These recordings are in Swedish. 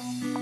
Música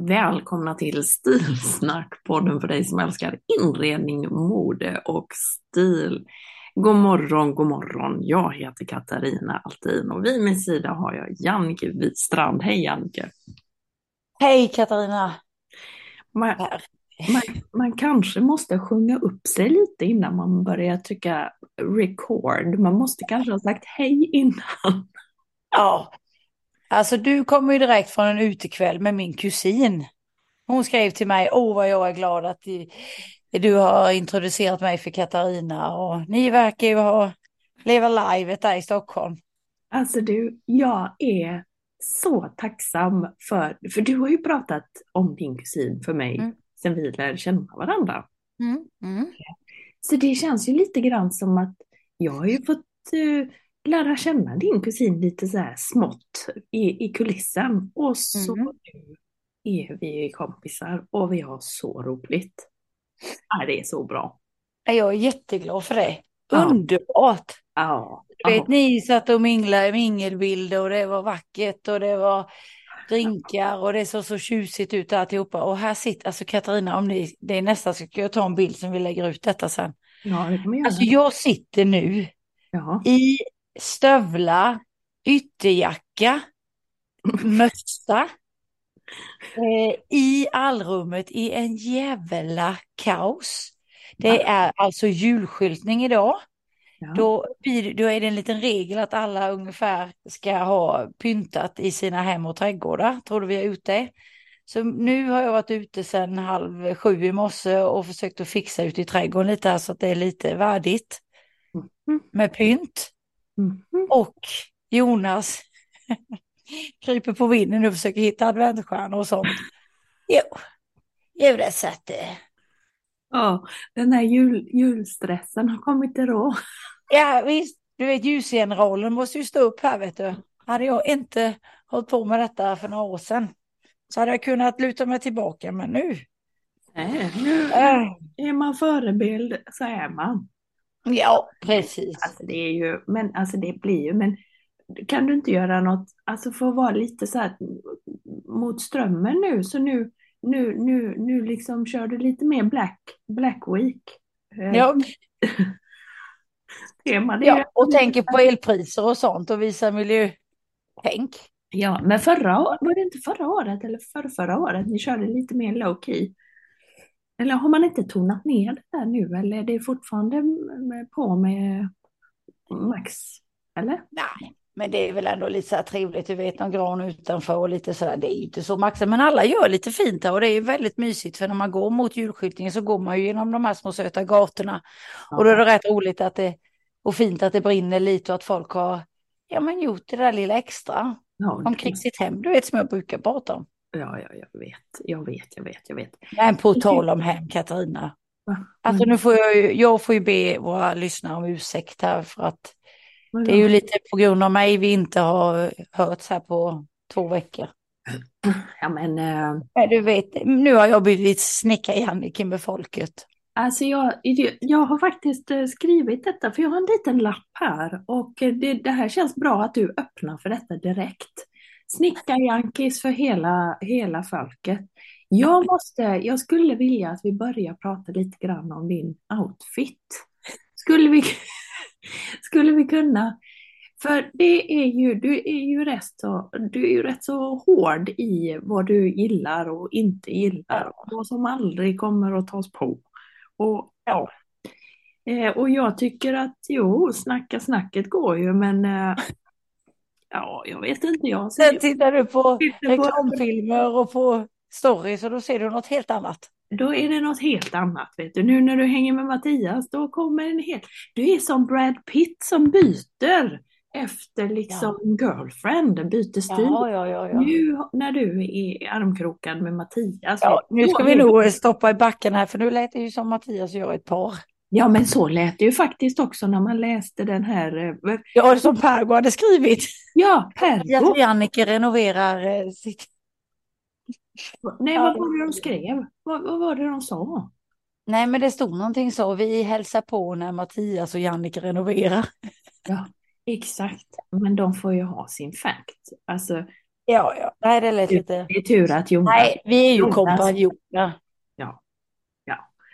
Välkomna till Stilsnack, podden för dig som älskar inredning, mode och stil. God morgon, god morgon. Jag heter Katarina Altin och vid min sida har jag Jannike Wistrand. Hej Jannike! Hej Katarina! Man, man, man kanske måste sjunga upp sig lite innan man börjar trycka record. Man måste kanske ha sagt hej innan. Ja, alltså du kommer ju direkt från en utekväll med min kusin. Hon skrev till mig, åh vad jag är glad att du har introducerat mig för Katarina och ni verkar ju ha leva livet där i Stockholm. Alltså du, jag är så tacksam för, för du har ju pratat om din kusin för mig mm. sen vi lärde känna varandra. Mm. Mm. Så det känns ju lite grann som att jag har ju fått uh, lära känna din kusin lite så här smått i, i kulissen och så Mm. är vi kompisar och vi har så roligt. Ja, det är så bra. Jag är jätteglad för det. Ja. Underbart! Ja, Du vet, ja. ni satt och minglade mingelbilder och det var vackert och det var drinkar och det såg så tjusigt ut alltihopa. Och här sitter, alltså Katarina, om ni, det är nästan så ska jag ta en bild som vi lägger ut detta sen. ja det Alltså jag sitter nu Ja. i stövlar, ytterjacka, mössa, eh, i allrummet i en jävla kaos. Det är alltså julskyltning idag. Ja. Då, då är det en liten regel att alla ungefär ska ha pyntat i sina hem och trädgårdar. Tror du vi har gjort det? Så nu har jag varit ute sedan halv sju i morse och försökt att fixa ute i trädgården lite här så att det är lite värdigt Mm. med pynt. Mhm. Och Jonas kryper på vinden och försöker hitta adventsstjärnor och sånt. Jo, det så att det... Ja, den här jul, julstressen har kommit till rå. Ja visst, du vet ljusgeneralen måste ju stå upp här vet du. Hade jag inte hållit på med detta för några år sedan så hade jag kunnat luta mig tillbaka men nu. Nej, nu Äh, är man förebild så är man. Ja, precis. Alltså det är ju, men alltså det blir ju, men kan du inte göra något, alltså för att vara lite så här mot strömmen nu, så nu, nu, nu, nu liksom kör du lite mer Black, Black Week. Eh, Ja, tema, det ja, och tänker på elpriser och sånt och visar miljötänk. Ja, men förra året, var det inte förra året eller förra, förra året ni körde lite mer low key? Eller har man inte tonat ner det där nu eller är det fortfarande på med max? Eller? Nej, men det är väl ändå lite så här trevligt, du vet någon gran utanför och lite sådär. Det är ju inte så maxat, men alla gör lite fint här och det är ju väldigt mysigt för när man går mot julskyltningen så går man ju genom de här små söta gatorna. Och då är det rätt roligt att det, och fint att det brinner lite och att folk har, ja men gjort det där lilla extra Ja, omkring sitt hem, du vet som jag brukar prata om. Ja, ja, jag vet, jag vet, jag vet, jag vet. Men på tal om hem, Katarina. Alltså nu får jag ju, jag får ju be våra lyssnare om ursäkt här för att Det är ju lite på grund av mig vi inte har hörts här på två veckor. Ja, men, eh, Men du vet, nu har jag blivit snickar-Jannike med folket. alltså jag, jag har faktiskt eh, skrivit detta, för jag har en liten lapp här och eh, det, det här känns bra att du öppnar för detta direkt. Snickar-Jankis för hela, hela folket. Jag, måste, jag skulle vilja att vi börjar prata lite grann om din outfit. Skulle vi, skulle vi kunna? För det är ju, du är ju rätt så, du är ju rätt så hård i vad du gillar och inte gillar. Och vad som aldrig kommer att tas på. Och, ja. Eh, och jag tycker att jo, snacka snacket går ju men eh, ja, jag vet inte. Jag Sen tittar du på reklamfilmer och på stories och då ser du något helt annat. Då är det något helt annat. Vet du. Nu när du hänger med Mattias, då kommer en helt... Du är som Brad Pitt som byter efter liksom girlfriend, byter stil. Ja, ja, ja. ja. Nu när du är armkrokad med Mattias. ja nu ska vi nog stoppa i backen här för nu lät det ju som Mattias gör ett par. Ja, men så lät det ju faktiskt också när man läste den här... eh, Ja, som Pergo hade skrivit. Ja, Pergo. Jannike renoverar eh, sitt... Nej, vad var det de skrev? Vad, vad var det de sa? Nej, men det stod någonting så. Vi hälsar på när Mattias och Jannike renoverar. Ja, exakt. Men de får ju ha sin fact. Alltså, Ja, ja. Nej, det lät lite... det är tur att Jonas... Nej, vi är ju kompanjoner.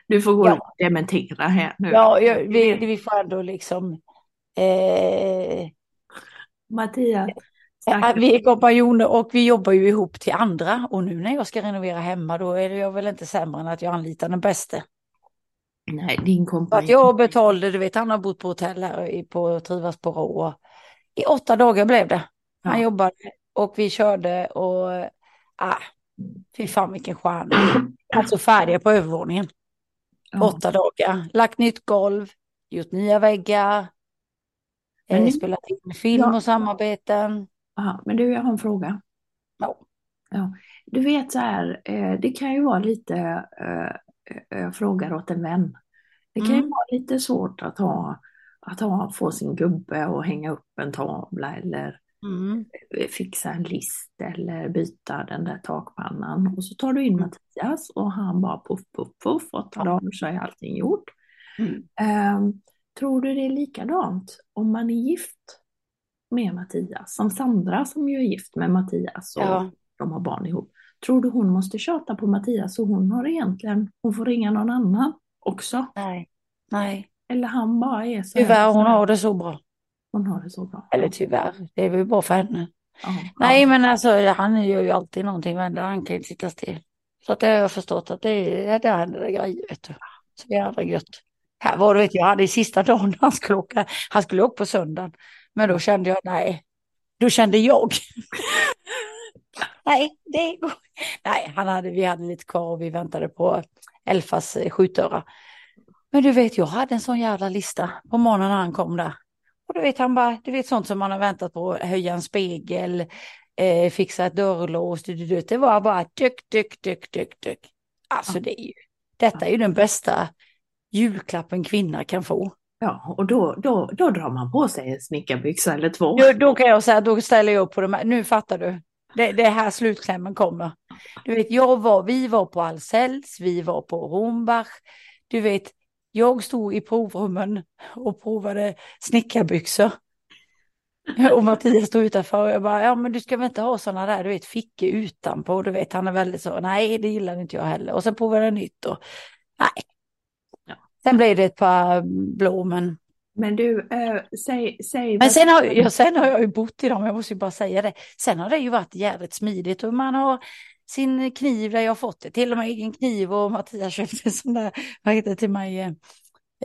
Du får gå Ja. och dementera här nu. Ja, ja, vi, vi får ändå liksom... Eh, Mattias, vi är kompanjoner och vi jobbar ju ihop till andra. Och nu när jag ska renovera hemma då är jag väl inte sämre än att jag anlitar den bästa. nej, din kompanjon. att jag betalade, du vet han har bott på hotell här på Trivas på Rå. I åtta dagar blev det. Han Ja. jobbade och vi körde och ah, fy fan vilken stjärna. Alltså färdiga på övervåningen. Ja. Åtta dagar. Lagt nytt golv, gjort nya väggar. Men Eh, nu- spelat in film Ja. och samarbeten. Ja, men du, jag har en fråga. Ja. Ja. Du vet så här, eh, det kan ju vara lite, eh, eh, frågar åt en vän. Det kan ju Mm. vara lite svårt att ha, att ha, få sin gubbe och hänga upp en tavla eller Mm. eh, fixa en list eller byta den där takpannan. Och så tar du in Mm. Mattias och han bara puff, puff, puff, åtta Ja. dagar så är allting gjort. Mm. Ehm, tror du det är likadant om man är gift med Mattias? Som Sandra som ju är gift med Mattias och Ja. de har barn ihop. Tror du hon måste tjata på Mattias så hon har egentligen, hon får ringa någon annan också? Nej. Nej. Eller han bara är så Tyvärr, hon har det så bra. Hon har det så bra. Eller tyvärr, det är väl bra för henne. Ja, Nej, ja. men alltså han gör ju alltid någonting, men han kan inte sitta still. Så att det har jag förstått att det är, där händer det grejer, vet du. Så jävla gött. Här var det, vet jag, hade sista dagen han skulle åka, han skulle åka på söndagen. Men då kände jag, nej, då kände jag. nej, det går. Nej, han hade, vi hade lite kvar och vi väntade på Elfas skjutöra. Men du vet, jag hade en sån jävla lista på morgonen när han kom där. Och du vet, han bara, du vet sånt som man har väntat på, höja en spegel, eh, fixa ett dörrlås, du, du, du. det var bara dyk, dyk, dyk, dyk, dyk. Alltså det är ju, detta är ju den bästa julklappen kvinna kan få. ja, och då, då, då drar man på sig en snickarbyxa eller två. Då, då kan jag säga, då ställer jag upp på de här, nu fattar du. Det, det är här slutklämmen kommer. Du vet, jag var, vi var på Ahlsells, vi var på Rombach. Du vet, jag stod i provrummen och provade snickarbyxor. Och Mattias stod utanför och jag bara, ja men du ska väl inte ha sådana där, du vet, fickor utanpå. Du vet, han är väldigt så, nej det gillar inte jag heller. Och sen provade jag nytt och, nej. Ja. Sen blev det ett par blå, men Men du, eh, säg, säg men sen har, jag, sen har jag ju bott i dem, jag måste ju bara säga det. Sen har det ju varit jävligt smidigt och man har sin kniv där jag har fått det, till och med egen kniv och Mattias köpte en sån där, vad heter det till mig, eh,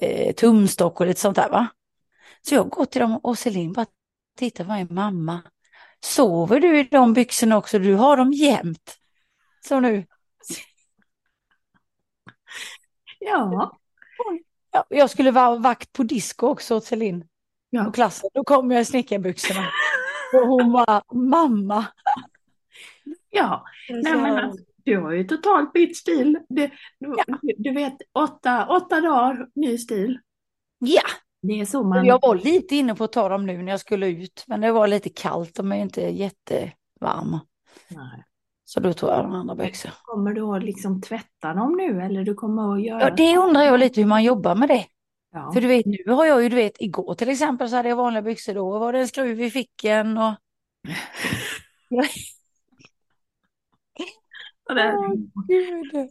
eh, tumstock och lite sånt där va. Så jag går till dem och Celine bara tittar, vad är mamma? Sover du i de byxorna också? Du har dem jämt. Så nu, Ja, ja, jag skulle vara vakt på disco också åt Celine ja. på klassen. Då kom jag i snickarbyxorna. Och hon bara, mamma. Ja. Nej, men alltså, du har ju totalt bytt stil. Du, du, du vet, åtta, åtta dagar, ny stil. Ja, Det är så man... Jag var lite inne på att ta dem nu när jag skulle ut, men det var lite kallt, de är inte jättevarma. Nej. Så då tog jag de andra byxorna. Kommer du att liksom tvätta dem nu eller du kommer att göra? Ja, det undrar jag lite hur man jobbar med det. Ja. För du vet, nu har jag ju, du vet, igår till exempel så hade jag vanliga byxor, då var det en skruv i fickan och...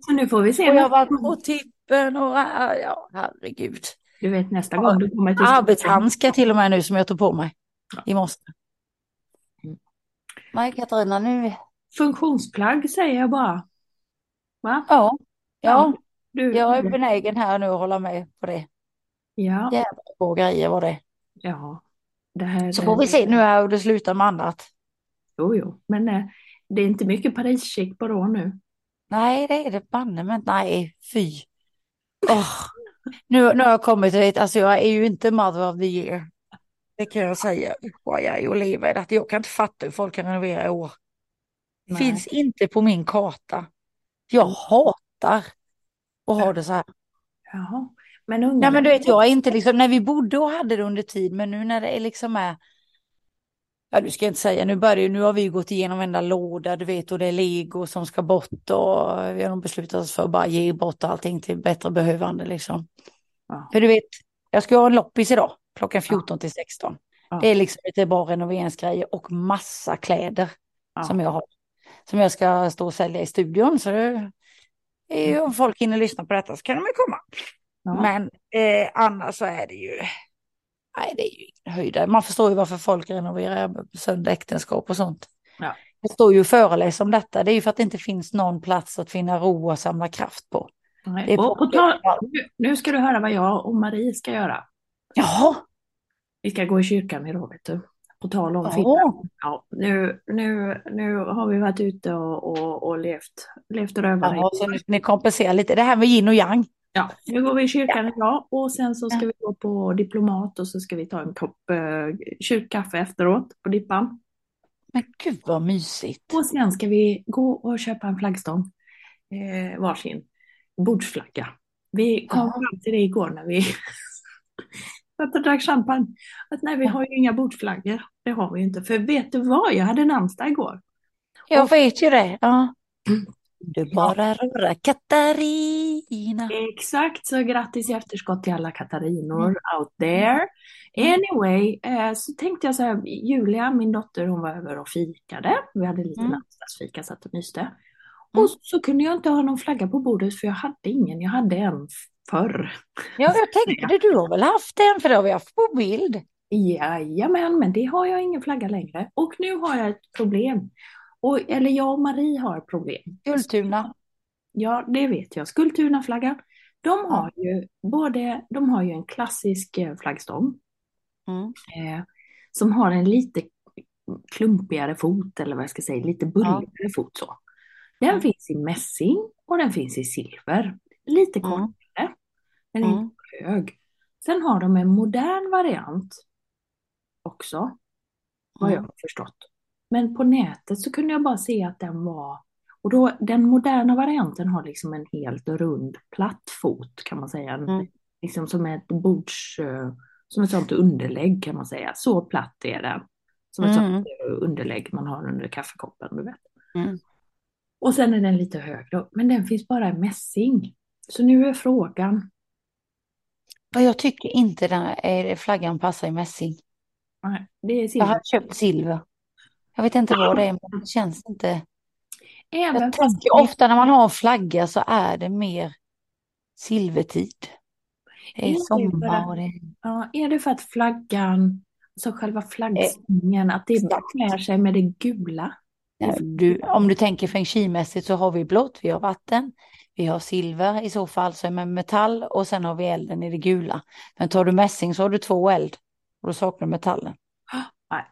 Så nu får vi se. Och jag var på tippen och ja, herregud. Du vet nästa gång du kommer till Arbetshandskar till och med nu som jag tog på mig i morse. Mm. Nej, Katarina, nu... Funktionsplagg säger jag bara. Va? Ja, ja, Du, jag är benägen här nu att hålla med på det. ja, Jävla bra grejer var det. ja. Det här, Så får vi se nu här hur det slutar med annat. Jo, jo. Men eh, det är inte mycket Paris-chic på då nu. Nej, det är det banne men nej, fy. Åh, Nu, nu har jag kommit dit, alltså jag är ju inte mother of the year. Det kan jag säga. Jag är det. Att Jag kan inte fatta hur folk kan renovera i år. Nej. finns inte på min karta. Jag hatar att ha det så här. Jaha. Men ungarna. Nej men du vet, jag är inte liksom, när vi bodde och hade det under tid, men nu när det är liksom är, ja du ska inte säga, nu börjar nu har vi gått igenom enda låda, du vet, och det är lego som ska bort och vi har beslutat oss för att bara ge bort allting till bättre behövande liksom. Ja. För du vet, jag ska ha en loppis idag, klockan 14 till 16. Ja. Det är liksom lite bra renoveringsgrejer och massa kläder Ja. som jag har. Som jag ska stå och sälja i studion. Så det är om folk hinner lyssna på detta så kan de ju komma. Men eh, annars så är det ju, nej det är ju ingen höjdare. Man förstår ju varför folk renoverar sönder äktenskap och sånt. Ja. Jag står ju och föreläser om detta. Det är ju för att det inte finns någon plats att finna ro och samla kraft på. Nej. och, och ta, nu, nu ska du höra vad jag och Marie ska göra. Jaha, Vi ska gå i kyrkan idag, vet du. På tal om film. ja. Ja, nu, nu, nu har vi varit ute och, och, och levt, levt rövare. Jaha, så nu ska ni kompensera lite. Det här med yin och yang. Ja, nu går vi i kyrkan idag och sen så ska vi gå på diplomat och så ska vi ta en kopp eh, kyrkkaffe efteråt på Dippan. Men gud vad mysigt. Och sen ska vi gå och köpa en flaggstång, eh, varsin bordsflagga. Vi kom Ja. fram till det igår när vi satt och drack champagne. Att nej, vi har ju inga bordsflaggor. Det har vi ju inte. För vet du vad, jag hade namnsdag igår. Jag vet ju det. Ja. Du bara röra Katarina. Exakt, så grattis i efterskott till alla Katarinor Mm. out there. Anyway, eh, så tänkte jag så här, Julia, min dotter, hon var över och fikade. Vi hade lite Mm. namnsdagsfika, satt och myste. Mm. Och så kunde jag inte ha någon flagga på bordet för jag hade ingen. Jag hade en förr. Ja, jag tänkte. Du har väl haft en för det har vi haft på bild. Jajamän, men det har jag ingen flagga längre. Och nu har jag ett problem. Och, eller jag och Marie har problem. Skultuna. Ja, det vet jag. Skultuna-flaggan. De har ju både, de har ju en klassisk eh, flaggstång Mm. eh, som har en lite klumpigare fot eller vad jag ska säga, lite bulligare fot så. Den Mm. finns i mässing och den finns i silver. Lite Mm. kortare, men Mm. inte hög. Sen har de en modern variant också, vad jag Mm. har förstått. Men på nätet så kunde jag bara se att den var, och då den moderna varianten har liksom en helt rund platt fot kan man säga. En, Mm. Liksom som ett bords, eh, som ett sånt underlägg kan man säga. Så platt är den. Som ett Mm. sånt eh, underlägg man har under kaffekoppen, du vet. Mm. Och sen är den lite högre, men den finns bara i mässing. Så nu är frågan, jag tycker inte den här flaggan passar i mässing. nej, det är Jag silver. har köpt silver. Jag vet inte vad det är, men det känns inte. Även Jag tänker ofta när man har en flagga så är det mer silvertid. Det Är är sommar och det är... Ja, är det för att flaggan, alltså själva flaggstången, att det klär sig med det gula? Du, om du tänker feng shui-mässigt så har vi blått, vi har vatten, vi har silver i så fall så är med metall och sen har vi elden i det gula. Men tar du mässing så har du två eld och då saknar du metallen.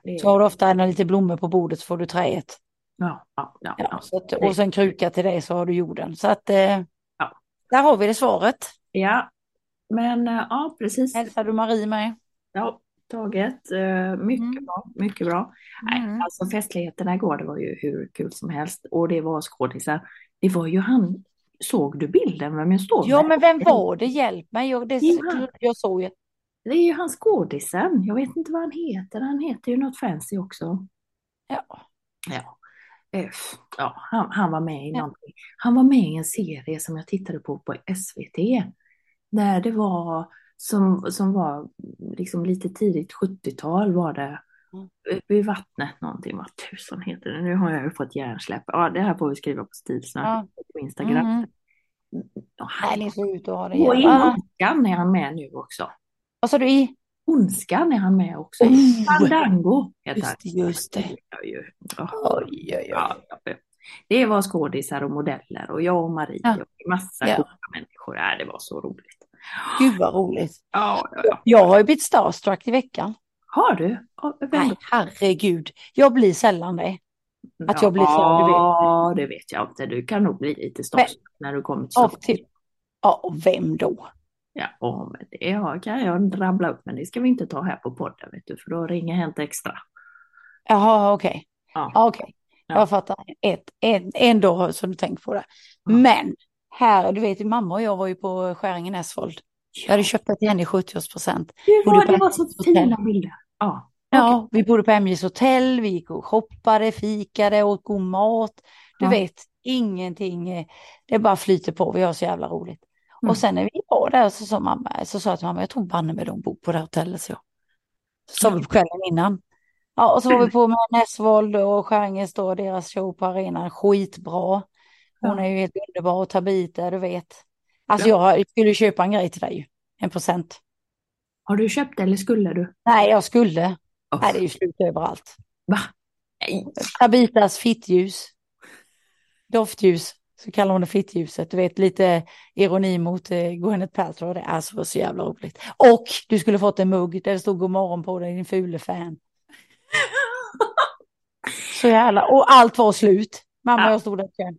Nej, har du ofta en lite blommor på bordet så får du träet. ja, ja, ja, Ja, ja. så att, och sen kruka till det så har du jorden. Så att eh, Ja. där har vi det svaret. ja. Men eh, ja, precis. Hälsar du Marie med? Ja, taget. Eh, Mycket Mm. bra, mycket bra. Nej, Mm. alltså festligheterna igår, det var ju hur kul som helst. Och det var skådisar. Det var ju han, såg du bilden vem jag står Ja, med? men vem var det? Hjälp mig. Jag, det, Ja. jag såg ju. Det är ju han skådisen. Jag vet inte vad han heter. Han heter ju något fancy också. Ja. Ja. Eh, ja, han, han var med i Ja. någonting. Han var med i en serie som jag tittade på på SVT. Där det var som, som var liksom lite tidigt 70-tal var det. Mm. Vid vattnet någonting, vad tusan heter det? Nu har jag ju fått hjärnsläpp. Ja, det här får vi skriva på Stilsnack Ja. på Instagram. Mm. Nej, han, får ut och ha det och i jävla... Ondskan är han med nu också. Vad sa du i? Ondskan är han med också. Oh! Fandango heter Just det, just det. Oj, oj, oj. Det var skådisar och modeller och jag och Marie Ja. och massa Ja. coola människor. Ja, det var så roligt. Gud vad roligt. Ja, ja, ja. Jag har ju blivit starstruck i veckan. Har du? Nej, herregud. Jag blir sällan det. att jag blir så. Ja, det vet jag inte. Du kan nog bli lite starstruck när du kommer till Stockholm. typ. Ja, och vem då? Ja, ja, men det har- kan jag rabbla upp, men det ska vi inte ta här på podden, vet du, för då ringer Hänt Extra. Jaha, okej. Ja. Ja, Okej, Ja. jag fattar. Ett, en, dag som du tänker på det. Ja. Men här, du vet, mamma och jag var ju på Skäringen Näsvold. Jag hade köpt det till henne i 70-årspresent. Det var, det var så fina bilder. Ja, Ja, vi bodde på MJs hotell, vi gick och shoppade, fikade, åt god mat. Du Ja. vet, ingenting, eh, det bara flyter på, vi har så jävla roligt. Mm. Och sen när vi var där så sa mamma, så sa jag till mamma, jag tror banne med de bor på det hotellet. Så, sa vi på kvällen innan. Ja, och så var vi på med Näsvold och Skäringes då, deras show på arenan, skitbra. Hon är ju helt underbar och Tabita, du vet. Alltså Ja. jag skulle köpa en grej till dig en present. Har du köpt eller skulle du? Nej, jag skulle. Oh. Nej, det är ju slut överallt. Va? Nej. Tabitas fittljus. Doftljus, så kallar hon det fittljuset. Du vet, lite ironi mot eh, Gwyneth Paltrow. Det är alltså så jävla roligt. Och du skulle fått en mugg där det stod god morgon på dig, din fule fan. Så jävla, och allt var slut. Mamma och Ja. jag stod där i kön.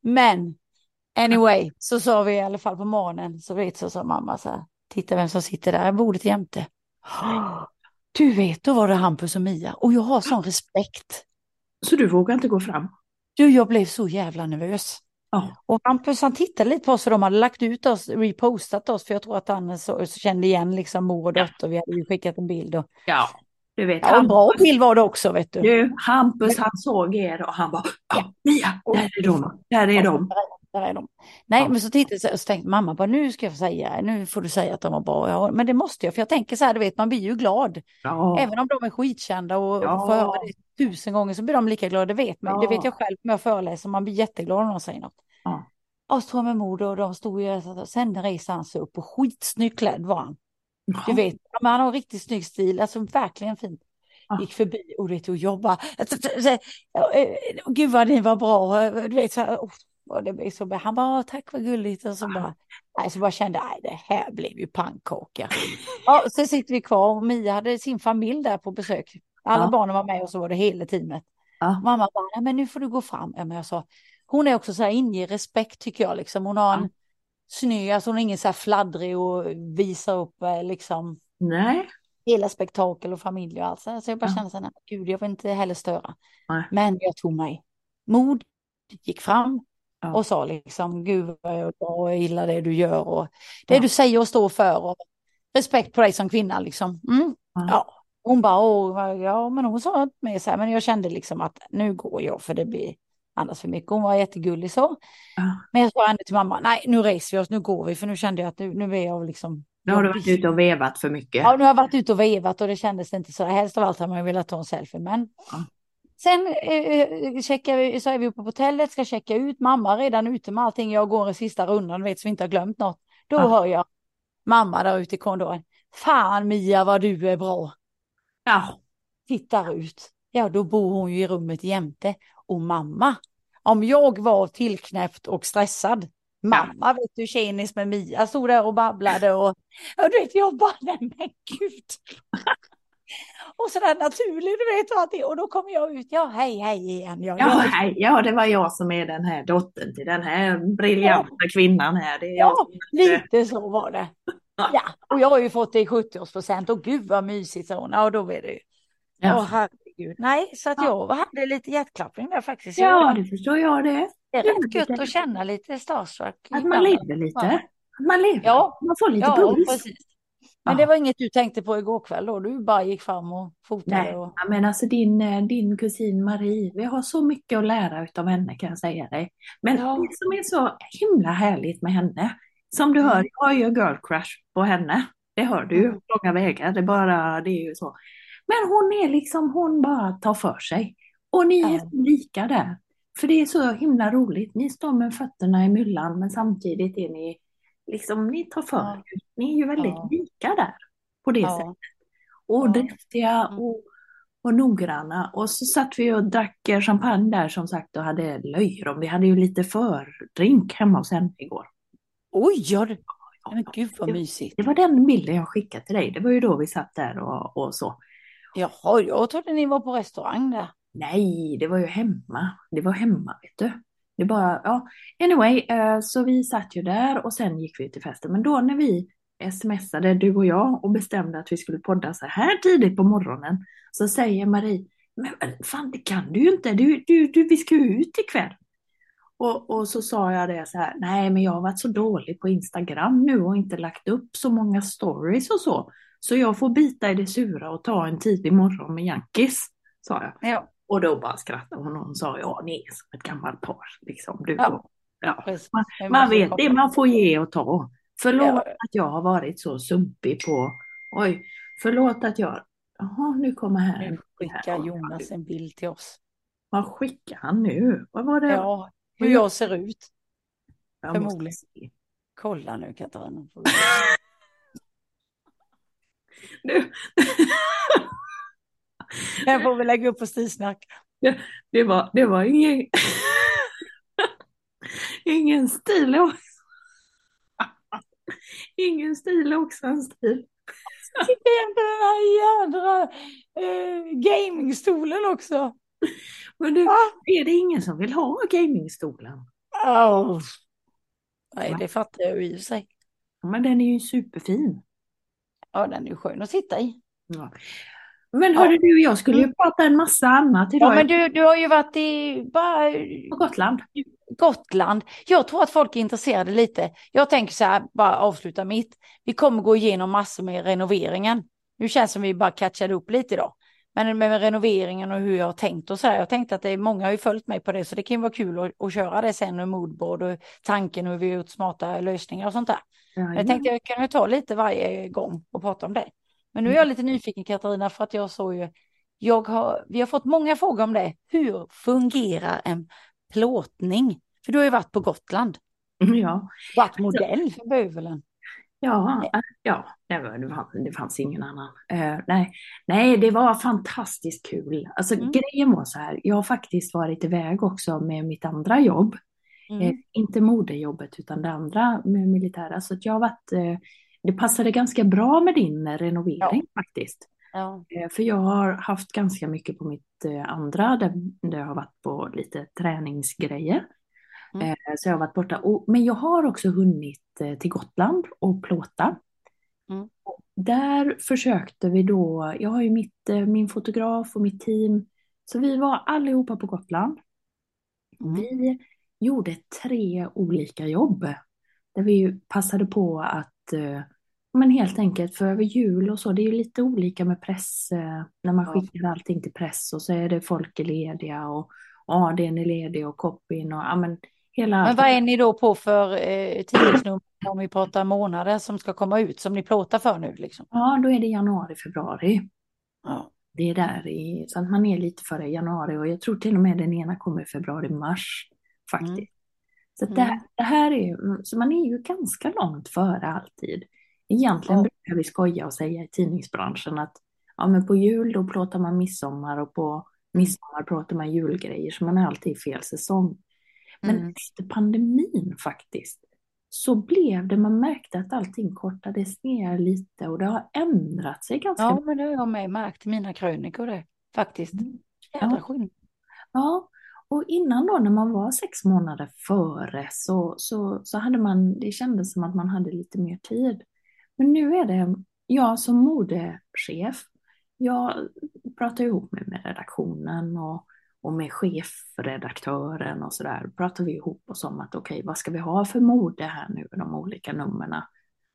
Men anyway, så sa vi i alla fall på morgonen, så vet så sa mamma så här, titta vem som sitter där bordet jämte. Du vet, då var det Hampus och Mia och jag har sån respekt. Så du vågar inte gå fram? Du, jag blev så jävla nervös. Ja. Och Hampus han tittade lite på oss för de hade lagt ut oss, repostat oss för jag tror att han så, så kände igen liksom mor och dotter. Vi hade ju skickat en bild. Och, Ja, du vet. ja, en bra bild var det också vet du. du, Hampus han såg er och han bara, ja, Mia, där är de, där är de. Där är de. Nej, Ja. men så tittade jag och så tänkte mamma bara nu ska jag säga, nu får du säga att de var bra. Ja, men det måste jag, för jag tänker så här, du vet, man blir ju glad. Ja, Även om de är skitkända och Ja. får höra det tusen gånger så blir de lika glada, det vet man. Det vet jag själv när jag föreläser, man blir jätteglad när de säger något. Ja. Och så med mod och de stod ju, sen reser han sig upp och skitsnyggt klädd var han. Du vet, men han har riktigt snygg stil, alltså verkligen fint. Ja. Gick förbi och det och jobba. Gud vad ni var bra. Du vet, så här, oh, och det blev så bra. Han bara, tack vad gulligt. Och så bara, nej, så bara kände, nej det här blev ju pannkaka. ja, så sitter vi kvar och Mia hade sin familj där på besök. Alla Ja. barnen var med och så var det hela teamet. Ja. Mamma bara, nej men nu får du gå fram. Ja, men jag sa, hon är också så här, inger respekt tycker jag liksom. Hon har en. Snygg, alltså hon är ingen så här fladdrig och visar upp eh, liksom Nej, hela spektakel och familj och allt. Så jag bara Ja. kände så här, gud, jag vill inte heller störa. Nej. Men jag tog mig mod, gick fram Ja. och sa liksom, gud vad jag, gillar det du gör och det Ja. du säger och står för och respekt på dig som kvinna liksom. Mm. Ja. Hon bara, åh, ja men hon sa mer så här, men jag kände liksom att nu går jag för det blir annars för mycket. Hon var jättegullig så. Ja. Men jag sa ändå till mamma, nej nu reser vi oss, nu går vi, för nu kände jag att nu, nu är jag liksom nu har du varit ute och vevat för mycket. Ja, nu har jag varit ute och vevat och det kändes inte så. Helst av allt hade man velat ta en selfie. Men Ja. sen eh, checkar vi, så är vi uppe på hotellet, ska checka ut. Mamma är redan ute med allting. Jag går en sista rundan, vet, så vi inte har glömt något. Då Ja. hör jag mamma där ute i korridoren. Fan Mia vad du är bra. Ja, Tittar ut. Ja, då bor hon ju i rummet jämte. Och mamma, om jag var tillknäppt och stressad. Mamma, vet du, tjenis med Mia, stod där och babblade och, och du vet, jag bara, nej men gud. och sådär naturligt, du vet, och, allting. och då kommer jag ut, ja hej hej igen. Ja, ja, hej, ja, det var jag som är den här dottern till den här briljanta kvinnan här. Det ja, lite så var det. Ja, och jag har ju fått det i 70-årspresent och gud vad mysigt, sa hon. Ja, då är det ju. Ja. Åh herregud. Nej, så att jag hade lite hjärtklappning där faktiskt. ja, det förstår jag det. Det är rätt gött att känna lite starstruck. Att man lever lite. Att man lever. Ja. Man får lite Ja, puls. precis. Men det var inget du tänkte på igår kväll då? Du bara gick fram och fotade? Nej, och... men alltså din, eh, din kusin Marie, vi har så mycket att lära av henne kan jag säga dig. Men Ja. det som är så himla härligt med henne, som du hör, Mm. jag har ju girl crush på henne. Det hör du ju, Mm. långa vägar, det bara, det är ju så. Men hon är liksom, hon bara tar för sig. Och ni är så lika där. För det är så himla roligt, ni står med fötterna i myllan men samtidigt är ni, liksom, ni tar för Ja. er. Ni är ju väldigt Ja. lika där på det Ja. sättet. Och driftiga Mm. och, och noggranna. Och så satt vi och drack champagne där som sagt och hade löjrom. Vi hade ju lite fördrink hemma hos henne igår. Oj, ja, men gud vad mysigt. Det var den bilden jag skickade till dig. Det var ju då vi satt där och, och så. Jaha, jag trodde ni var på restaurang där. Nej, det var ju hemma. Det var hemma, vet du. Det bara, ja. Anyway, eh, så vi satt ju där och sen gick vi till festen. Men då när vi smsade, du och jag, och bestämde att vi skulle podda så här tidigt på morgonen, så säger Marie, men fan det kan du ju inte, du, du, du, vi ska ju ut ikväll. Och, och så sa jag det så här, nej men jag har varit så dålig på Instagram nu och inte lagt upp så många stories och så. Så jag får bita i det sura och ta en tidig morgon med Yankees, sa jag. Ja, Och då bara skrattade hon och sa, ja ni är som ett gammalt par. Liksom. Du Ja. ja. Man, man vet det, man får ge och ta. Förlåt Ja. att jag har varit så sumpig på, oj, förlåt att jag, jaha nu kommer här. Nu skickar Jonas en bild till oss. Vad skickar han nu? Vad var det? Ja, hur jag ser ut. Jag förmodligen. Kolla nu Katarina. Nu. Den får vi lägga upp på stilsnack. Det var, det var ingen, ingen stil. också. Ingen stil också en stil. Sitter igen på den här jädra eh, gamingstolen också. Men du, Ah. är det ingen som vill ha gamingstolen? Oh. Nej, det fattar jag ju i sig. Men den är ju superfin. Ja, den är ju skön att sitta i. Ja. Men hörru du, jag skulle ju Mm. prata en massa annat Ja, idag men du, du har ju varit i bara på Gotland. Gotland. Jag tror att folk är intresserade lite. Jag tänker så här, bara avsluta mitt. Vi kommer gå igenom massor med renoveringen. Nu känns det som vi bara catchade upp lite idag. Men med renoveringen och hur jag har tänkt och så här. Jag tänkte att det är många har ju följt mig på det, så det kan ju vara kul att, att köra det sen med moodboard och tanken hur vi har gjort smarta lösningar och sånt där. Ja, Jag tänkte jag kan ju ta lite varje gång och prata om det. Men nu är jag lite nyfiken Katarina för att jag såg ju, jag har, vi har fått många frågor om det. Hur fungerar en plåtning? För du har ju varit på Gotland, ja, varit modell för bövelen. ja, äh, ja det, var, det, fanns, det fanns ingen annan. Eh, nej. nej, det var fantastiskt kul. Alltså Mm. grejen var så här, jag har faktiskt varit iväg också med mitt andra jobb. Eh, Mm. inte modejobbet utan det andra med militära. Så att jag har varit, eh, det passade ganska bra med din eh, renovering faktiskt. Ja. För jag har haft ganska mycket på mitt andra där, där jag har varit på lite träningsgrejer. Mm. Så jag har varit borta. Och, men jag har också hunnit till Gotland och plåta. Mm. Och Där försökte vi då, jag har ju mitt, min fotograf och mitt team. Så vi var allihopa på Gotland. Mm. Vi gjorde tre olika jobb. Där vi passade på att, eh, men helt enkelt för över jul och så, det är ju lite olika med press, eh, när man Ja. skickar allting till press och så är det folk är lediga och det är ledig och copyn och ja men hela... Men vad är ni då på för eh, tidningsnummer om vi pratar månader som ska komma ut som ni plåtar för nu liksom? Ja, då är det januari, februari. Ja. Det är där i, så att man är lite före januari och jag tror till och med den ena kommer i februari, mars faktiskt. Mm. Så det, Mm. det här är ju, så man är ju ganska långt före alltid. Egentligen Ja. brukar vi skoja och säga i tidningsbranschen att ja, men på jul då plåtar man midsommar och på midsommar plåtar man julgrejer så man är alltid i fel säsong. Men Mm. efter pandemin faktiskt så blev det, man märkte att allting kortades ner lite och det har ändrat sig ganska ja, men det har jag med märkt i mina krönikor det faktiskt. Mm. Jädra Ja. skillnad. Ja, och innan då när man var sex månader före så, så, så hade man, det kändes som att man hade lite mer tid. Men nu är det, jag som modechef, jag pratar ihop mig med redaktionen och, och med chefredaktören och sådär. Pratar vi ihop oss om att okej, vad ska vi ha för mode här nu med de olika numren?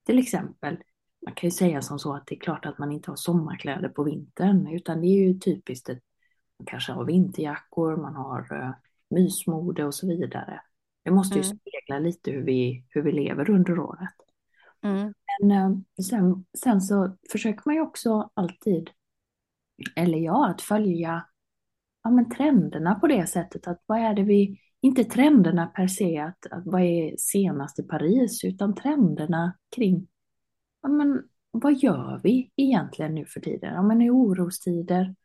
Till exempel man kan ju säga som så att det är klart att man inte har sommarkläder på vintern, utan det är ju typiskt ett man kanske har vinterjackor, man har uh, mysmode och så vidare. Det måste ju mm. spegla lite hur vi, hur vi lever under året. Mm. Men uh, sen, sen så försöker man ju också alltid, eller ja, att följa ja, men trenderna på det sättet att vad är det vi, inte trenderna per se, att, att vad är senast i Paris, utan trenderna kring ja, men, vad gör vi egentligen nu för tiden? Ja, men i orostider,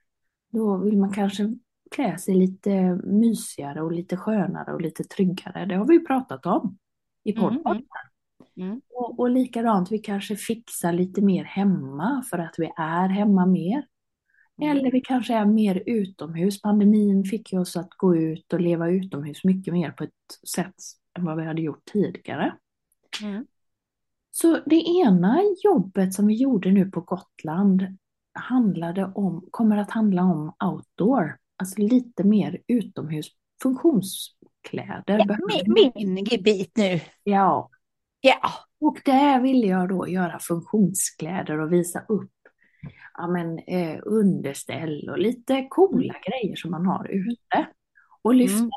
då vill man kanske klä sig lite mysigare och lite skönare och lite tryggare. Det har vi pratat om i mm, podden. Mm, mm. Och, och likadant, vi kanske fixar lite mer hemma för att vi är hemma mer. Mm. Eller vi kanske är mer utomhus. Pandemin fick ju oss att gå ut och leva utomhus mycket mer på ett sätt än vad vi hade gjort tidigare. Mm. Så det ena jobbet som vi gjorde nu på Gotland handlade om, kommer att handla om outdoor, alltså lite mer utomhus, funktionskläder. Ja, min, min gebit nu. Ja. Ja. Och där ville jag då göra funktionskläder och visa upp ja, men, eh, underställ och lite coola mm. grejer som man har ute. Och lyfta mm.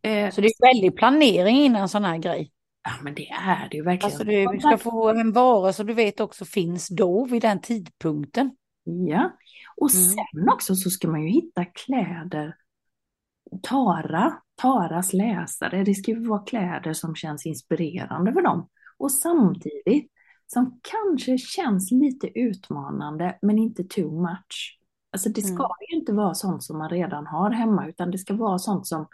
det. Eh, så det är väldigt planering innan en sån här grej? Ja men det är det ju verkligen. Alltså du ska få en vara som du vet också finns då vid den tidpunkten. Ja, och mm. sen också så ska man ju hitta kläder. Tara, Taras läsare, det ska ju vara kläder som känns inspirerande för dem. Och samtidigt som kanske känns lite utmanande men inte too much. Alltså det ska mm. ju inte vara sånt som man redan har hemma utan det ska vara sånt som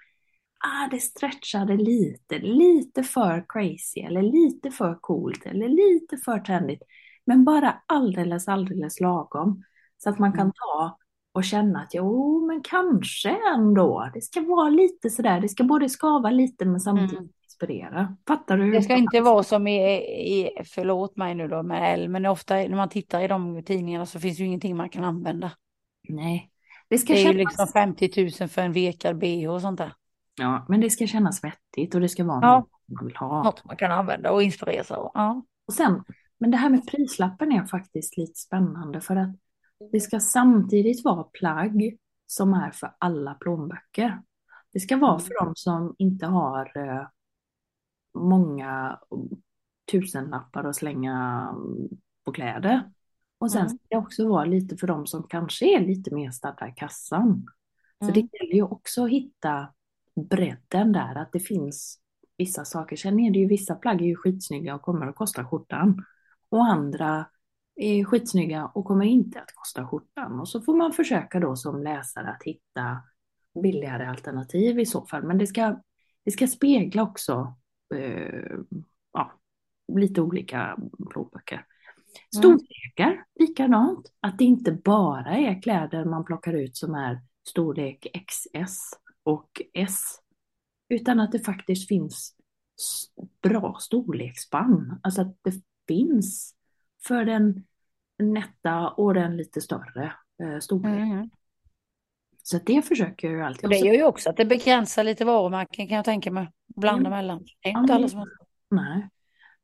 ah, det stretchade lite, lite för crazy eller lite för coolt eller lite för trendigt. Men bara alldeles, alldeles lagom. Så att man kan mm. ta och känna att jo, men kanske ändå. Det ska vara lite sådär, det ska både skava lite men samtidigt mm. inspirera. Fattar du? Det ska inte vara som i, i, förlåt mig nu då med L, men ofta när man tittar i de tidningarna så finns ju ingenting man kan använda. Nej. Det, ska det är kännas... ju liksom 50 000 för en vekad bh och sånt där. Ja, men det ska kännas vettigt och det ska vara ja. något man vill ha. Något man kan använda och inspireras av. Ja. Och sen, men det här med prislappen är faktiskt lite spännande för att det ska samtidigt vara plagg som är för alla plånböcker. Det ska vara för de som inte har eh, många tusenlappar att slänga på kläder. Och sen mm. ska det också vara lite för de som kanske är lite mer stadda i kassan. Så mm. det gäller ju också att hitta bredden där, att det finns vissa saker. Sen är det ju vissa plagg är ju skitsnygga och kommer att kosta skjortan. Och andra är skitsnygga och kommer inte att kosta skjortan. Och så får man försöka då som läsare att hitta billigare alternativ i så fall. Men det ska, det ska spegla också eh, ja, lite olika plånböcker. Mm. Storlekar, mm. likadant. Att det inte bara är kläder man plockar ut som är storlek XS och S. Utan att det faktiskt finns bra storleksspann. Alltså att det finns för den nätta och den lite större eh, storleken. Mm. Så det försöker jag ju alltid. Och det gör ju också att det begränsar lite varumärken kan jag tänka mig. Blanda mm. mellan. Det är inte alla som Nej.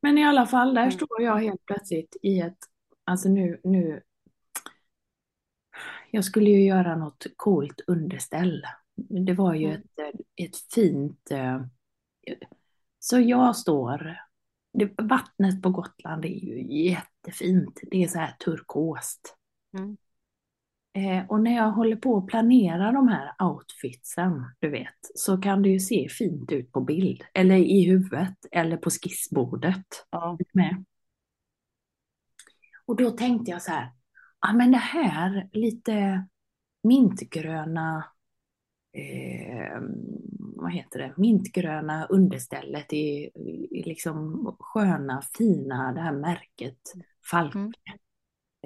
Men i alla fall, där mm. står jag helt plötsligt i ett, alltså nu, nu, jag skulle ju göra något coolt underställ det var ju ett, ett fint... Eh, så jag står... Det, vattnet på Gotland är ju jättefint. Det är så här turkost. Mm. Eh, och när jag håller på att planera de här outfitsen, du vet, så kan det ju se fint ut på bild. Eller i huvudet, eller på skissbordet. Ja. Med. Och då tänkte jag så här, ja men det här lite mintgröna eh, vad heter det, mintgröna understället i, i liksom sköna, fina, det här märket Falke. Mm.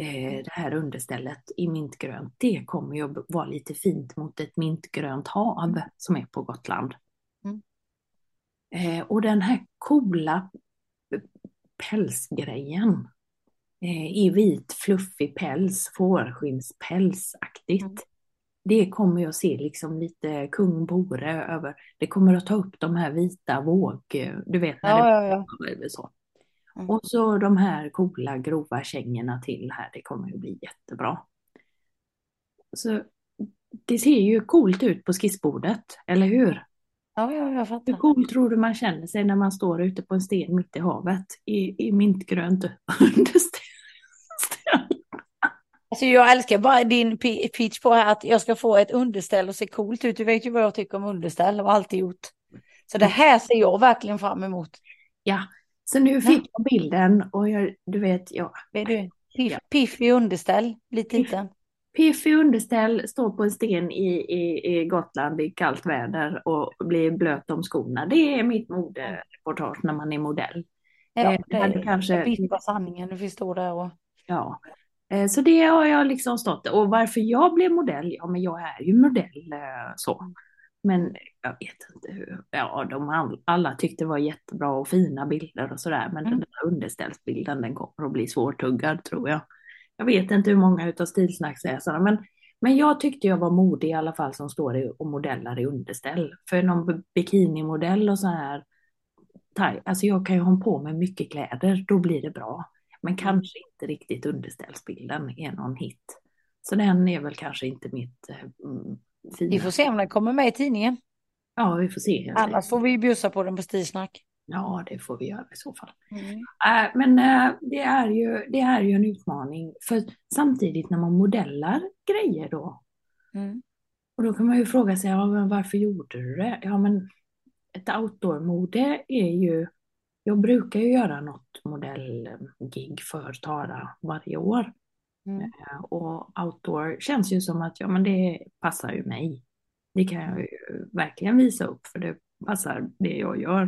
Eh, det här understället i mintgrönt, det kommer ju att vara lite fint mot ett mintgrönt hav som är på Gotland. Mm. Eh, och den här coola pälsgrejen eh, i vit fluffig päls, fårskinnspälsaktigt. Mm det kommer jag se liksom lite kung Bore över. Det kommer att ta upp de här vita våg, du vet när ja, det ja, ja. så. Mm. Och så de här coola grova kängorna till här, det kommer ju bli jättebra. Så det ser ju coolt ut på skissbordet, eller hur? Ja, ja, jag Hur fattar. cool tror du man känner sig när man står ute på en sten mitt i havet i, i mintgrönt underställ? Alltså jag älskar bara din pi- pitch på att jag ska få ett underställ och se coolt ut. Du vet ju vad jag tycker om underställ och alltid gjort. Så det här ser jag verkligen fram emot. Ja, så nu fick jag bilden och jag, du vet, ja, piff, piff i underställ, blir titeln. Piff i underställ, står på en sten i, i, i Gotland i kallt väder och blir blöt om skorna. Det är mitt modereportage när man är modell. Ja, Eh, det är kanske- kanske... bispa sanningen, du förstår där och... Ja. Eh, Så det har jag liksom stått Och varför jag blev modell? Ja, men jag är ju modell eh, så. Men jag vet inte hur. Ja, de all, alla tyckte det var jättebra och fina bilder och sådär. Men Mm. den där underställsbilden den kommer att bli svårtuggad tror jag. Jag vet inte hur många utav stilsnacksläsarna men, men jag tyckte jag var modig i alla fall som står och modellar i underställ. För någon bikinimodell och så här. Alltså jag kan ju ha på mig mycket kläder, då blir det bra. Men kanske inte riktigt underställsbilden är någon hit. Så den är väl kanske inte mitt eh, mm, fina. Vi får se om den kommer med i tidningen. Ja, vi får se. Annars får vi bjussa på den på Stilsnack. Ja, det får vi göra i så fall. Mm. Äh, men äh, det, är ju, det är ju en utmaning. För samtidigt när man modellar grejer då. Mm. Och då kan man ju fråga sig, ja, men varför gjorde du det? Ja, men ett outdoor-mode är ju... Jag brukar ju göra något modellgig för Tara varje år. Mm. Eh, Och outdoor känns ju som att ja, men det passar ju mig. Det kan jag ju verkligen visa upp för det passar det jag gör.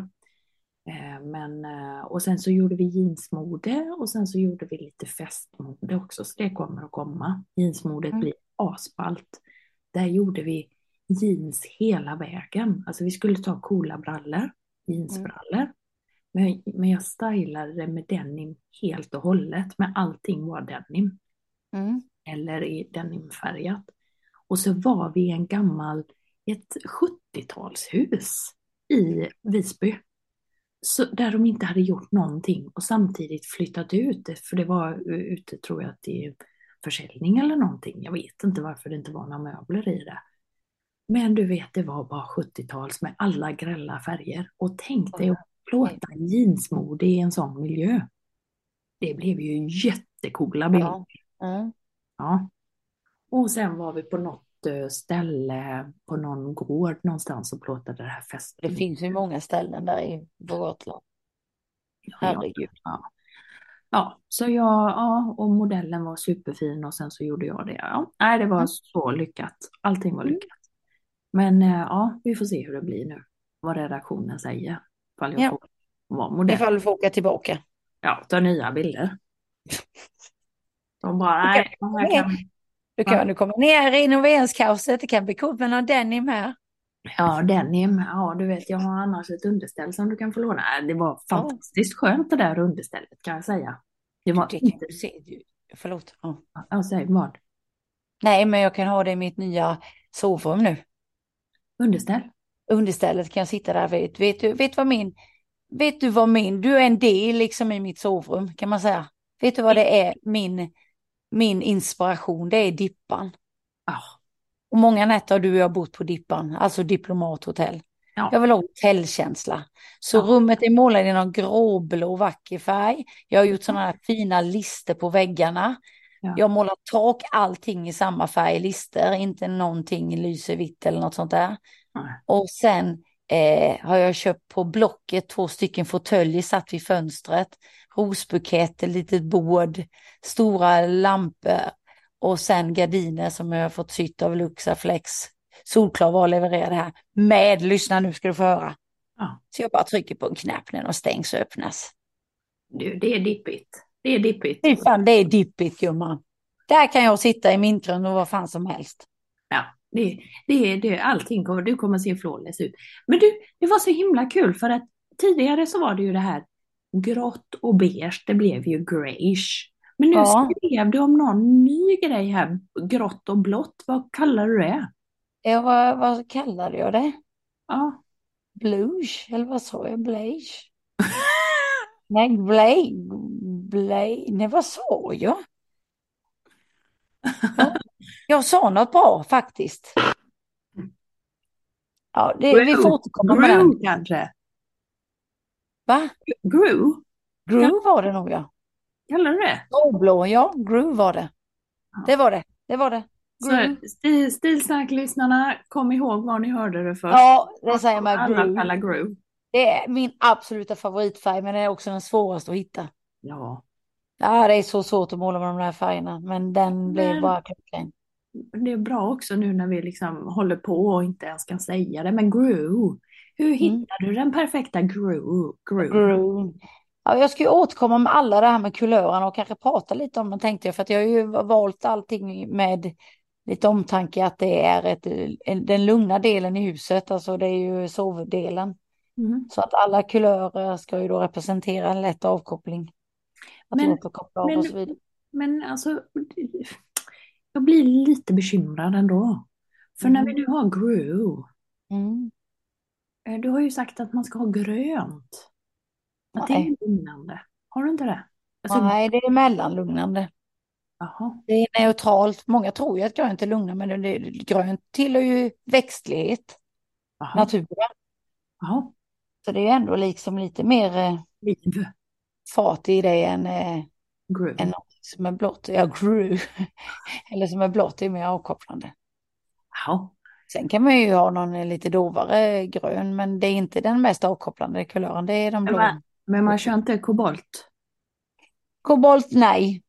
Eh, Men, eh, och sen så gjorde vi jeansmode och sen så gjorde vi lite festmode också så det kommer att komma. Jeansmodet Mm. blir asballt. Där gjorde vi jeans hela vägen. Alltså vi skulle ta coola brallor, jeansbrallor. Men, men jag stylade det med denim helt och hållet. Men allting var denim Mm. eller i denimfärgat. Och så var vi i en gammal, ett 70-talshus i Visby. Så, där de inte hade gjort någonting och samtidigt flyttat ut det, för det var ute tror jag till försäljning eller någonting. Jag vet inte varför det inte var några möbler i det. Men du vet, det var bara 70-tals med alla grälla färger. Och tänk dig att plåta jeansmode i en sån miljö. Det blev ju jättecoola bilder. Ja. Mm. Ja. Och sen var vi på något eh, ställe på någon gård någonstans och plåtade det här festen. Det finns ju många ställen där i Gotland. ja, Herregud. ja. ja, så jag, ja, och modellen var superfin och sen så gjorde jag det. Ja, nej, det var Mm. så lyckat. Allting var Mm. lyckat. Men eh, ja, vi får se hur det blir nu. Vad redaktionen säger. Ifall jag Ja. får vara modell. Ifall du får åka tillbaka. Ja, ta nya bilder. De bara, nej, kan Du kan du komma ner i renoveringskaoset. Det kan bli coolt med någon denim här. Ja, denim. Ja, du vet, jag har annars ett underställ som du kan få låna. Äh, Det var fantastiskt skönt det där understället kan jag säga. Det var Det inte... du se. Du- Förlåt. Ja. Ja, säg vad? Nej, men jag kan ha det i mitt nya sovrum nu. Underställ? Understället kan jag sitta där vid. Vet du, vet vad min, vet du vad min, du är en del liksom i mitt sovrum kan man säga. Vet du vad det är min, min inspiration, det är Dippan. Ja. Och många nätter har du och jag bott på Dippan, alltså diplomathotell. Ja. Jag vill ha hotellkänsla. Så Ja. rummet är målat i någon gråblå vacker färg. Jag har gjort sådana här fina lister på väggarna. Ja. Jag har målat tak, allting i samma färg, lister, inte någonting lyser vitt eller något sånt där. Och sen eh, har jag köpt på Blocket två stycken fåtöljer satt vid fönstret. Rosbukett, ett litet bord, stora lampor och sen gardiner som jag har fått sytt av Luxaflex. Solklar var levererade här med, lyssna nu ska du få höra. Ja. Så jag bara trycker på en knapp när de stängs och öppnas. Du, det är dippigt. Det är dippigt. Fy fan, det är dippigt gumman. Där kan jag sitta i mintgrön och vad fan som helst. Ja, det, det, det, allting kommer, du kommer se flawless ut. Men du, det var så himla kul för att tidigare så var det ju det här grått och beige, det blev ju greyish. Men nu Ja. skrev du om någon ny grej här, grått och blått, vad kallar du det? Ja, vad, vad kallade jag det? Ja, Blues, eller vad sa jag? Beige? Nej, Blay, Blay, nej vad sa jag? Ja, jag sa något bra faktiskt. Ja, det, vi får återkomma med den. Gru kanske? Va? Gru? Groove var det nog ja. Kallar du det? Blå, ja, groove var det. Det var det, det var det. Groove. Så stil, Stilsnack-lyssnarna, kom ihåg var ni hörde det först. Ja, det säger man Alla kallar groove. Det är min absoluta favoritfärg, men det är också den svåraste att hitta. Ja, Ja, det är så svårt att måla med de där färgerna, men den blev Men- bara klockren. Det är bra också nu när vi liksom håller på och inte ens kan säga det. Men groove, hur hittar du den perfekta groove? groove? Ja, jag ska ju återkomma med alla det här med kulörerna och kanske prata lite om det tänkte jag, för att jag har ju valt allting med lite omtanke att det är ett, en- den lugna delen i huset, alltså det är ju sovdelen. Mm. Så att alla kulörer ska ju då representera en lätt avkoppling. Att Men- låta koppla av men- och så vidare. Men alltså, jag blir lite bekymrad ändå. För när vi nu har groove, Mm. eh, du har ju sagt att man ska ha grönt. Att det Nej. är lugnande. Har du inte det? Alltså, Nej, det är mellanlugnande. Jaha. Det är neutralt. Många tror ju att grönt är lugnande, men det, grönt tillhör ju växtlighet, Jaha. naturen. Jaha. Så det är ändå liksom lite mer eh, Liv. fart i det än, Groove. än som är blått. Ja, groove. Eller som är blått, det är mer avkopplande. Jaha. Sen kan man ju ha någon lite dovare grön, men det är inte den mest avkopplande kulören, det är de blå. Men, men man kör inte kobolt? Kobolt, nej.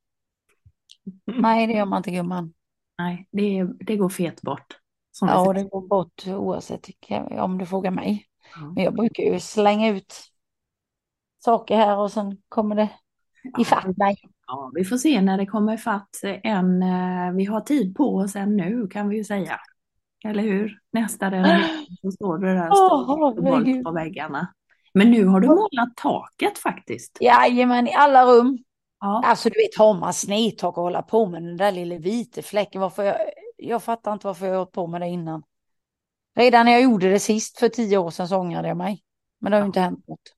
Nej, det gör man inte gumman. Nej, det, det går fet bort. Ja, det går bort oavsett om du frågar mig. Ja. Men jag brukar ju slänga ut saker här och sen kommer det ifatt mig. Ja, vi får se när det kommer fatt en, eh, vi har tid på oss än nu kan vi ju säga. Eller hur? Nästa renovering så står det där herregud. på väggarna. Men nu har du målat taket faktiskt. Jajamän, i alla rum. Ja, Alltså du vet, har man snedtak och hålla på med den där lilla vita fläcken, varför jag, jag fattar inte varför jag har på med det innan. Redan när jag gjorde det sist för tio år sedan så ångrade jag mig. Men det har ju inte hänt något.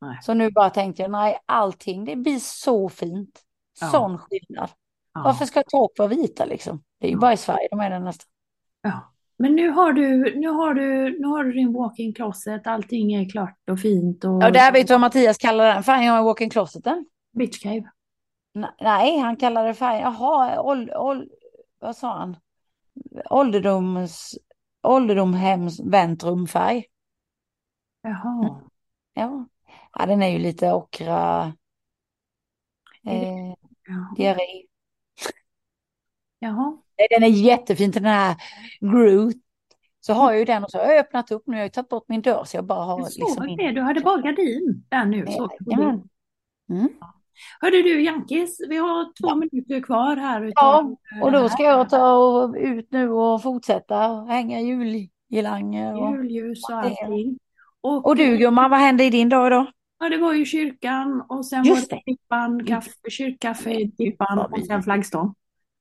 Nej. Så nu bara tänkte jag, nej, allting, det blir så fint. Ja. Sån skillnad. ja, Varför ska tak vara vita liksom? Det är ju bara i Sverige de är det nästan. ja. Men nu har du, nu har du, nu har du din walk-in closet, allting är klart och fint och Ja, där vet du vad Mattias kallar den färgen, jag har walk-in closeten. bitch cave. Nej, han kallar det färg. Jaha, åld, åld, vad sa han? Ålderdoms, ålderdomshems väntrumfärg. Jaha. Ja. ja, den är ju lite ockra. Eh, Jaha. diarré. Jaha. Den är jättefin, den här Groot. Så har jag ju den och så har jag öppnat upp nu. Jag har ju tagit bort min dörr så jag bara har Jag liksom såg det, du hade bara gardin där nu. Så. Mm. Hörde du Jankis, vi har två Ja. minuter kvar här. Utav Ja, och då här. ska jag ta ut nu och fortsätta hänga julgirlanger. Julljus och allting. Och, och du gumman, vad hände i din dag idag? Ja, det var ju kyrkan och sen Just var det. det Tippan, kaffe, kyrkkaffe i vad och sen flaggstång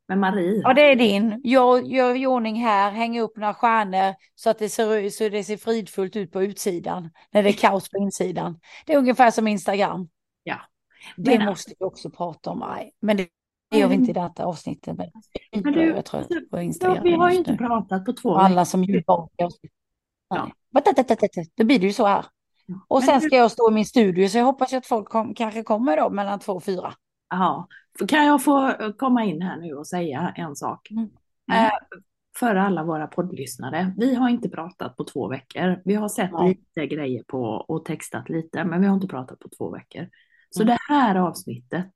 med Marie. Ja, det är din. Jag gör i ordning här, hänger upp några stjärnor så att det ser, så det ser fridfullt ut på utsidan när det är kaos på insidan. Det är ungefär som Instagram. Ja. Det Men- måste vi också prata om. Nej, men det gör vi inte i detta avsnittet. Men Men jag du, är trött på ja, Instagram vi har ju inte pratat på två alla som oss. Ja. Då blir det ju så här. Och sen ska jag stå i min studio så jag hoppas ju att folk kom, kanske kommer då mellan två och fyra. Ja, kan jag få komma in här nu och säga en sak? Mm. Eh, för alla våra poddlyssnare. Vi har inte pratat på två veckor. Vi har sett Nej. lite grejer på och textat lite, men vi har inte pratat på två veckor. Så Mm. det här avsnittet,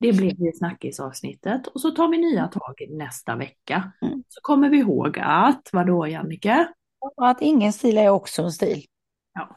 det blir det snackisavsnittet och så tar vi nya tag i nästa vecka. Mm. Så kommer vi ihåg att, vadå Jannike? Att ingen stil är också en stil. Ja.